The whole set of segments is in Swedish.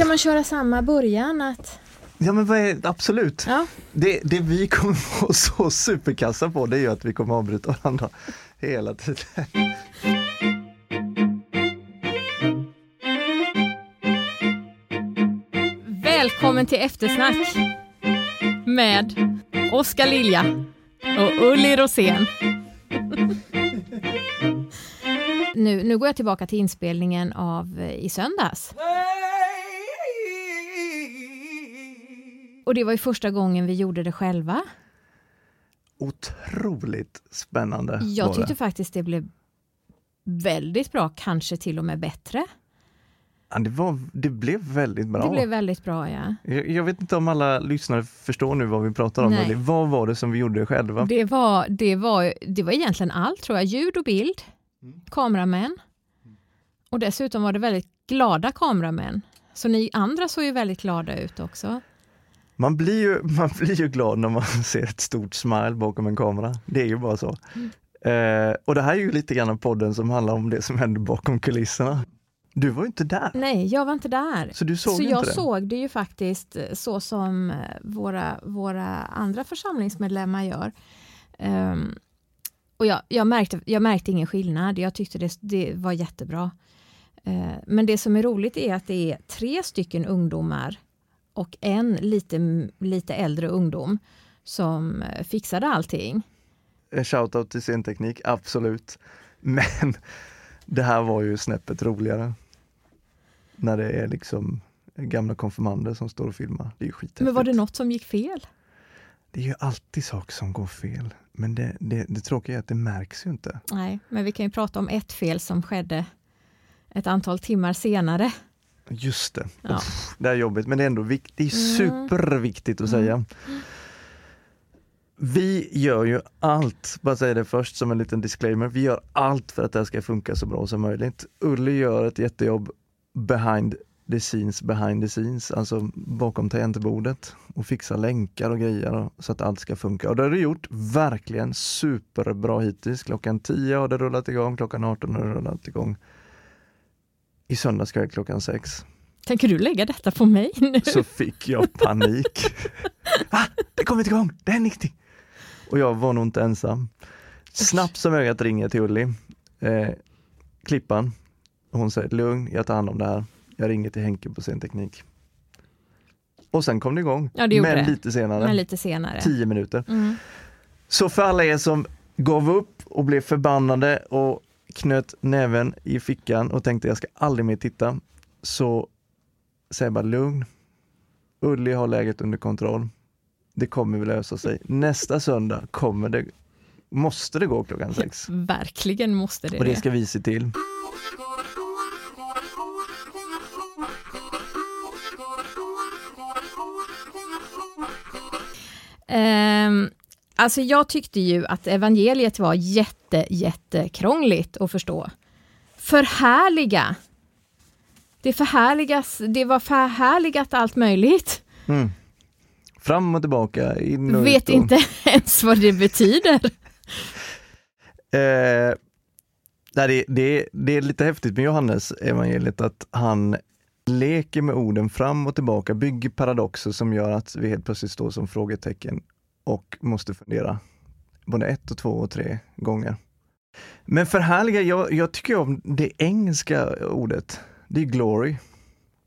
Ska man köra samma början? Att... Ja men vad är, absolut. Ja. Det, det vi kommer vara så superkassa på det är ju att vi kommer avbryta varandra hela tiden. Välkommen till eftersnack med Oskar Lilja och Ulli Rosén. nu, nu går jag tillbaka till inspelningen av eh, i söndags. Och det var ju första gången vi gjorde det själva. Otroligt spännande Jag var tyckte det. faktiskt det blev väldigt bra, kanske till och med bättre. Ja, det, var, det blev väldigt bra. Det blev väldigt bra, ja. jag, jag vet inte om alla lyssnare förstår nu vad vi pratar om. Nej. Eller vad var det som vi gjorde själva? Det var, det, var, det var egentligen allt tror jag. Ljud och bild, kameramän. Och dessutom var det väldigt glada kameramän. Så ni andra såg ju väldigt glada ut också. Man blir, ju, man blir ju glad när man ser ett stort smile bakom en kamera. Det är ju bara så. Eh, och det här är ju lite grann podden som handlar om det som händer bakom kulisserna. Du var ju inte där, Nej, jag var inte där. så du såg så ju jag inte det. såg det ju faktiskt eh, så som eh, våra, våra andra församlingsmedlemmar gör. Ehm, och jag, jag, märkte, jag märkte ingen skillnad, jag tyckte det, det var jättebra. Eh, men det som är roligt är att det är tre stycken ungdomar och en lite, lite äldre ungdom som eh, fixade allting. En shoutout till scenteknik, absolut. Men det här var ju snäppet roligare. När det är liksom gamla konfirmander som står och filmar. Det är ju skithäftigt. Men var det något som gick fel? Det är ju alltid saker som går fel. Men det, det, det tråkiga är att det märks ju inte. Nej, men vi kan ju prata om ett fel som skedde ett antal timmar senare. Just det. Ja. Uff, det är jobbigt men det är ändå vikt, det är Mm. superviktigt att säga. Vi gör ju allt, bara säga det först som en liten disclaimer, vi gör allt för att det här ska funka så bra som möjligt. Ulli gör ett jättejobb behind the scenes, behind the scenes, alltså bakom tangentbordet och fixar länkar och grejer så att allt ska funka. Och det har du gjort verkligen superbra hittills. Klockan 10 har det rullat igång, klockan 18 har det rullat igång. I söndags kväll klockan 6 Tänker du lägga detta på mig nu? så fick jag panik. Va? Det kommer inte igång, det händer ingenting. Och jag var nog inte ensam. Snabbt som ögat ringer till Ulli, eh, Klippan. Hon säger lugn, jag tar hand om det här. Jag ringer till Henke på scenteknik. Och sen kom det igång, Ja, det men det. lite senare. Men lite senare. Tio minuter. Mm. Så för alla er som gav upp och blev förbannade och knöt näven i fickan och tänkte jag ska aldrig mer titta, så säg bara lugn. Ulli har läget under kontroll. Det kommer väl lösa sig. Nästa söndag kommer det, måste det gå klockan sex. Verkligen måste det Och det det. ska vi se till. Alltså jag tyckte ju att evangeliet var jätte, jättekrångligt att förstå. Förhärliga. Det förhärligas, det var förhärligat allt möjligt. Mm. Fram och tillbaka, in och Vet ut och... inte ens vad det betyder. Eh, det, det, det är lite häftigt med Johannes evangeliet att han leker med orden fram och tillbaka, bygger paradoxer som gör att vi helt plötsligt står som frågetecken och måste fundera både ett och två och tre gånger. Men förhärliga, jag, jag tycker om det engelska ordet. Det är glory.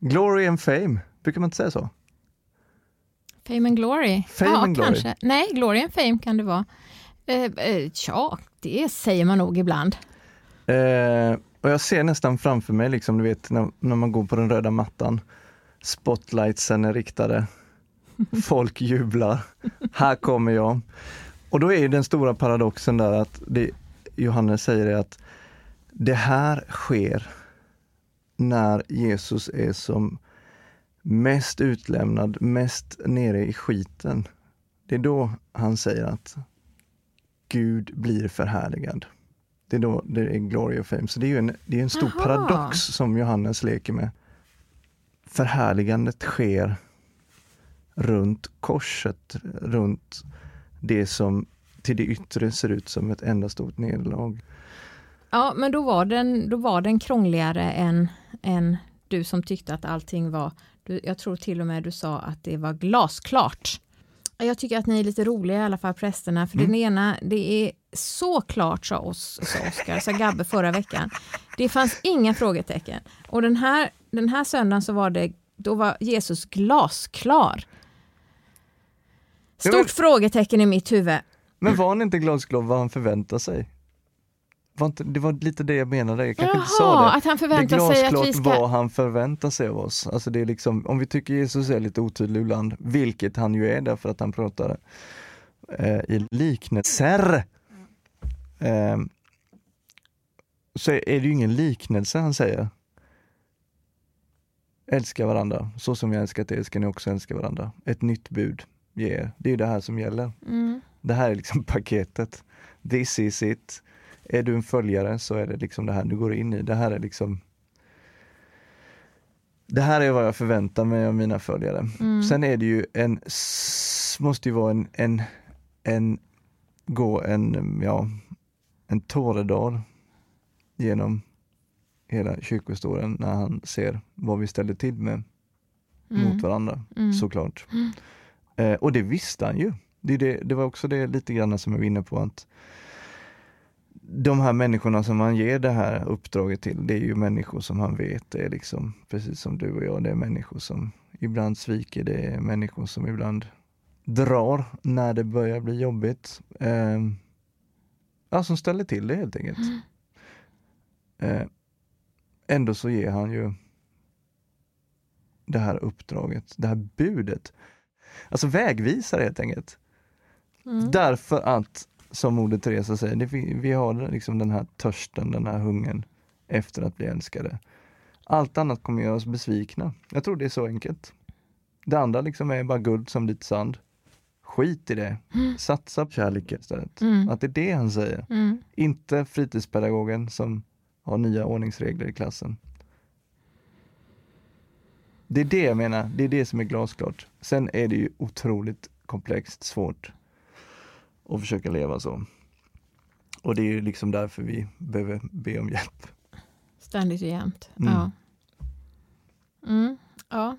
Glory and fame, brukar man inte säga så? Fame and glory. Fame ja, and glory. kanske. Nej, glory and fame kan det vara. Eh, eh, tja, det säger man nog ibland. Eh, och jag ser nästan framför mig, liksom, du vet när, när man går på den röda mattan, spotlightsen är riktade, folk jublar, här kommer jag. Och då är ju den stora paradoxen där att det Johannes säger är att det här sker när Jesus är som mest utlämnad, mest nere i skiten. Det är då han säger att Gud blir förhärligad. Det är då det är glory och fame. Så det är ju en, det är en stor Jaha. paradox som Johannes leker med. Förhärligandet sker runt korset, runt det som till det yttre ser ut som ett enda stort nederlag. Ja, men då var den, då var den krångligare än, än Du som tyckte att allting var, du, jag tror till och med du sa att det var glasklart. Jag tycker att ni är lite roliga i alla fall prästerna, för mm. den ena, det är så klart sa, oss, sa Oskar, sa Gabbe förra veckan. Det fanns inga frågetecken. Och den här, den här söndagen så var det, då var Jesus glasklar. Stort men, frågetecken i mitt huvud. Men var han inte glasklar vad han förväntar sig? Var inte, det var lite det jag menade, jag kanske Jaha, inte sa det. att han förväntar sig att vi ska... vad han förväntar sig av oss. Alltså det är liksom, om vi tycker Jesus är lite otydlig ibland, vilket han ju är därför att han pratar eh, i liknelser. Eh, så är det ju ingen liknelse han säger. Älska varandra, så som jag älskat er ska ni också älska varandra. Ett nytt bud ger, det är det här som gäller. Mm. Det här är liksom paketet. This is it är du en följare så är det liksom det här du går in i. Det här är liksom det här är vad jag förväntar mig av mina följare. Mm. Sen är det ju en, måste ju vara en, en, en gå en, ja, en tåredal genom hela kyrkohistorien när han ser vad vi ställer till med mm. mot varandra, mm. såklart. Eh, och det visste han ju. Det, det, det var också det lite grann som jag var inne på, att de här människorna som han ger det här uppdraget till, det är ju människor som han vet är liksom, precis som du och jag, det är människor som ibland sviker, det är människor som ibland drar när det börjar bli jobbigt. Eh, ja, som ställer till det helt enkelt. Mm. Eh, ändå så ger han ju det här uppdraget, det här budet. Alltså vägvisare helt enkelt. Mm. Därför att som Moder Teresa säger, det, vi har liksom den här törsten, den här hungern efter att bli älskade. Allt annat kommer göra oss besvikna. Jag tror det är så enkelt. Det andra liksom är bara guld som lite sand. Skit i det. Mm. Satsa på kärleken istället. Mm. Att det är det han säger. Mm. Inte fritidspedagogen som har nya ordningsregler i klassen. Det är det jag menar, det är det som är glasklart. Sen är det ju otroligt komplext, svårt och försöka leva så. Och det är liksom därför vi behöver be om hjälp. Ständigt och jämt. Mm. Ja. Mm. ja.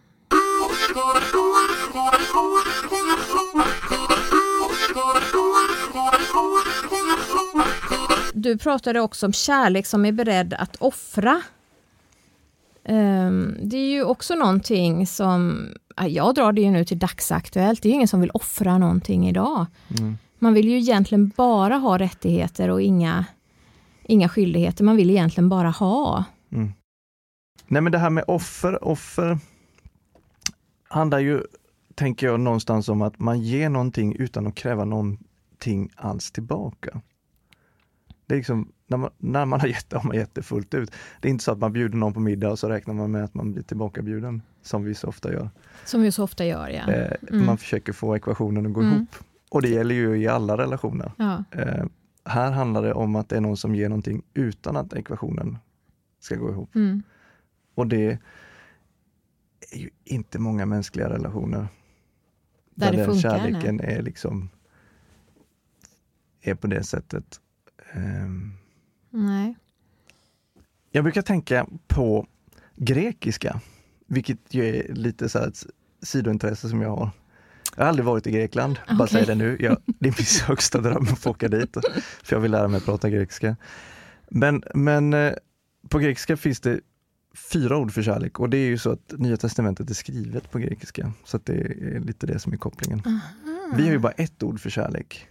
Du pratade också om kärlek som är beredd att offra. Um, det är ju också någonting som, jag drar det ju nu till dagsaktuellt, det är ingen som vill offra någonting idag. Mm. Man vill ju egentligen bara ha rättigheter och inga, inga skyldigheter. Man vill egentligen bara ha. Mm. Nej men det här med offer, offer handlar ju, tänker jag, någonstans om att man ger någonting utan att kräva någonting alls tillbaka. Det är liksom, när man, när man har gett det, har man gett det fullt ut. Det är inte så att man bjuder någon på middag och så räknar man med att man blir tillbakabjuden, som vi så ofta gör. Som vi så ofta gör, ja. Eh, mm. Man försöker få ekvationen att gå mm. ihop. Och det gäller ju i alla relationer. Ja. Eh, här handlar det om att det är någon som ger någonting utan att ekvationen ska gå ihop. Mm. Och det är ju inte många mänskliga relationer där, där den kärleken är liksom är på det sättet. Um, Nej. Jag brukar tänka på grekiska, vilket ju är lite så ett sidointresse som jag har. Jag har aldrig varit i Grekland, okay. bara säger det nu. Jag, det är min högsta dröm att få åka dit, för jag vill lära mig att prata grekiska. Men, men eh, på grekiska finns det fyra ord för kärlek och det är ju så att Nya Testamentet är skrivet på grekiska. Så det är lite det som är kopplingen. Aha. Vi har ju bara ett ord för kärlek.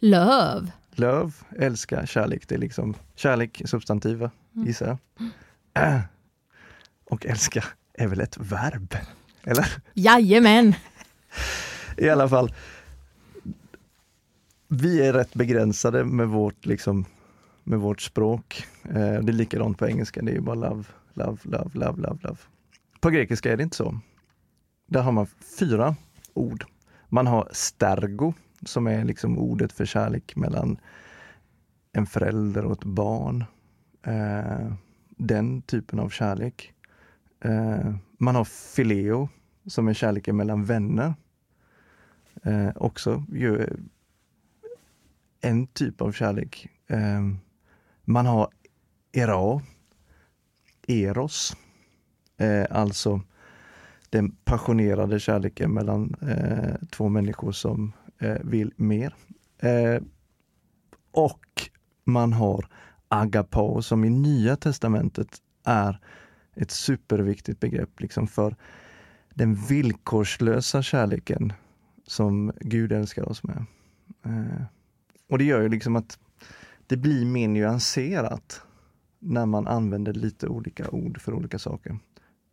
Love. Love, älska, kärlek. Det är liksom kärlek, substantiv, mm. gissar jag. Äh. Och älska är väl ett verb? Eller? Jajamän! I alla fall, vi är rätt begränsade med vårt, liksom, med vårt språk. Eh, det är likadant på engelska, det är bara love, love, love, love, love, love. På grekiska är det inte så. Där har man fyra ord. Man har stergo, som är liksom ordet för kärlek mellan en förälder och ett barn. Eh, den typen av kärlek. Eh, man har fileo, som är kärleken mellan vänner. Eh, också ju en typ av kärlek. Eh, man har era, eros, Eh, alltså den passionerade kärleken mellan eh, två människor som Eh, vill mer. Eh, och man har agapao som i Nya Testamentet är ett superviktigt begrepp liksom för den villkorslösa kärleken som Gud älskar oss med. Eh, och det gör ju liksom att det blir mer nyanserat när man använder lite olika ord för olika saker.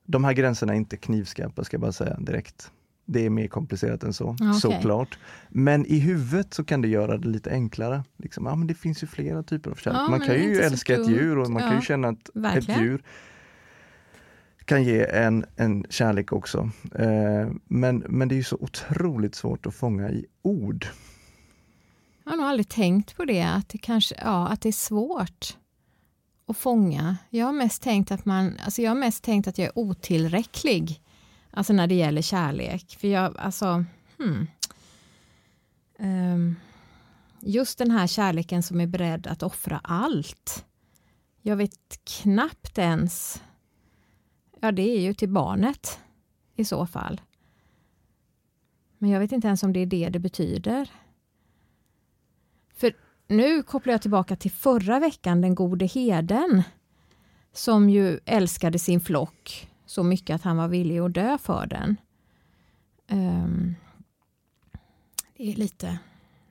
De här gränserna är inte knivskarpa ska jag bara säga direkt. Det är mer komplicerat än så, okay. såklart. Men i huvudet så kan det göra det lite enklare. Liksom, ja, men det finns ju flera typer av kärlek. Ja, man kan ju älska ett djur och man ja, kan ju känna att verkligen. ett djur kan ge en, en kärlek också. Eh, men, men det är så otroligt svårt att fånga i ord. Jag har nog aldrig tänkt på det, att det, kanske, ja, att det är svårt att fånga. Jag har mest tänkt att man, alltså jag har mest tänkt att jag är otillräcklig. Alltså när det gäller kärlek. För jag, alltså, hmm. um, just den här kärleken som är beredd att offra allt. Jag vet knappt ens, ja det är ju till barnet i så fall. Men jag vet inte ens om det är det det betyder. För nu kopplar jag tillbaka till förra veckan, den gode heden som ju älskade sin flock så mycket att han var villig att dö för den. Um, det är lite,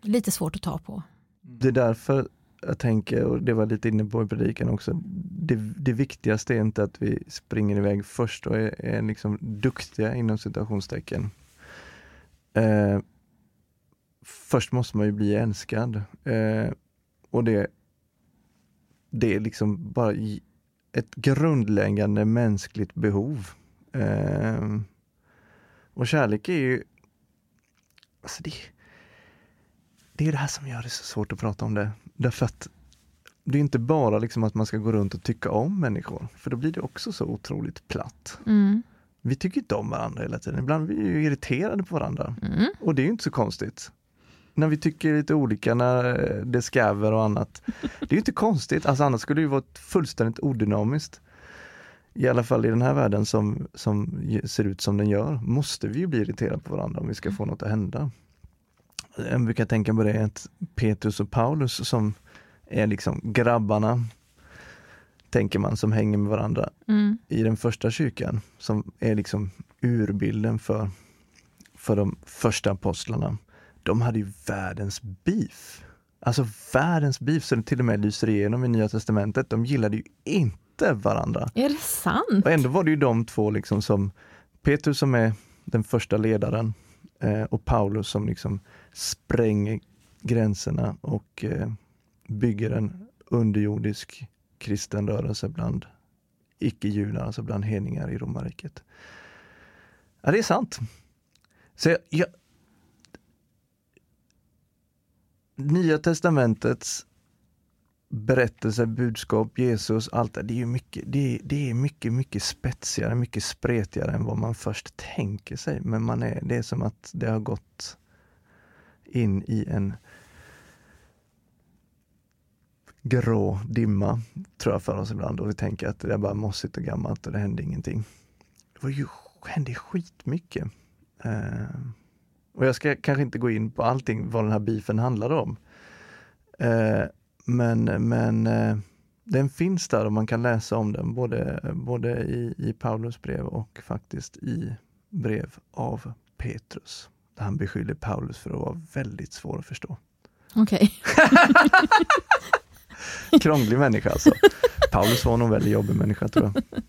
lite svårt att ta på. Mm. Det är därför jag tänker, och det var lite inne på i predikan också, det, det viktigaste är inte att vi springer iväg först och är, är liksom duktiga inom citationstecken. Eh, först måste man ju bli älskad. Eh, och det, det är liksom bara ett grundläggande mänskligt behov. Eh, och kärlek är ju... Alltså det, det är det här som gör det så svårt att prata om det. Därför att det är inte bara liksom att man ska gå runt och tycka om människor, för då blir det också så otroligt platt. Mm. Vi tycker inte om varandra hela tiden. Ibland är vi irriterade på varandra. Mm. Och det är inte så konstigt när vi tycker lite olika, när det skaver och annat. Det är inte konstigt, alltså annars skulle det ju vara fullständigt odynamiskt. I alla fall i den här världen som, som ser ut som den gör, måste vi ju bli irriterade på varandra om vi ska få något att hända. Jag brukar tänka på det att Petrus och Paulus som är liksom grabbarna, tänker man, som hänger med varandra mm. i den första kyrkan, som är liksom urbilden för, för de första apostlarna de hade ju världens beef. Alltså världens beef, så det till och med lyser igenom i Nya Testamentet. De gillade ju inte varandra. Är det sant? Och ändå var det ju de två liksom som Petrus som är den första ledaren eh, och Paulus som liksom spränger gränserna och eh, bygger en underjordisk kristen rörelse bland icke-judar, alltså bland hedningar i romarriket. Ja, det är sant. Så jag, jag, Nya testamentets berättelse, budskap, Jesus, allt det, det är mycket, det, det är mycket, mycket spetsigare, mycket spretigare än vad man först tänker sig. Men man är, det är som att det har gått in i en grå dimma, tror jag för oss ibland, och vi tänker att det är bara mossigt och gammalt och det händer ingenting. Det var ju, hände skitmycket. Eh, och jag ska kanske inte gå in på allting vad den här beefen handlade om. Eh, men men eh, den finns där och man kan läsa om den både, både i, i Paulus brev och faktiskt i brev av Petrus. Där han beskyller Paulus för att vara väldigt svår att förstå. Okej. Okay. Krånglig människa alltså. Paulus var nog en väldigt jobbig människa tror jag.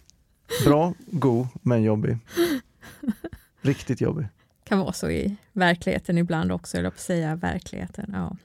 Bra, god, men jobbig. Riktigt jobbig kan vara så i verkligheten ibland också, eller på säga verkligheten. Ja.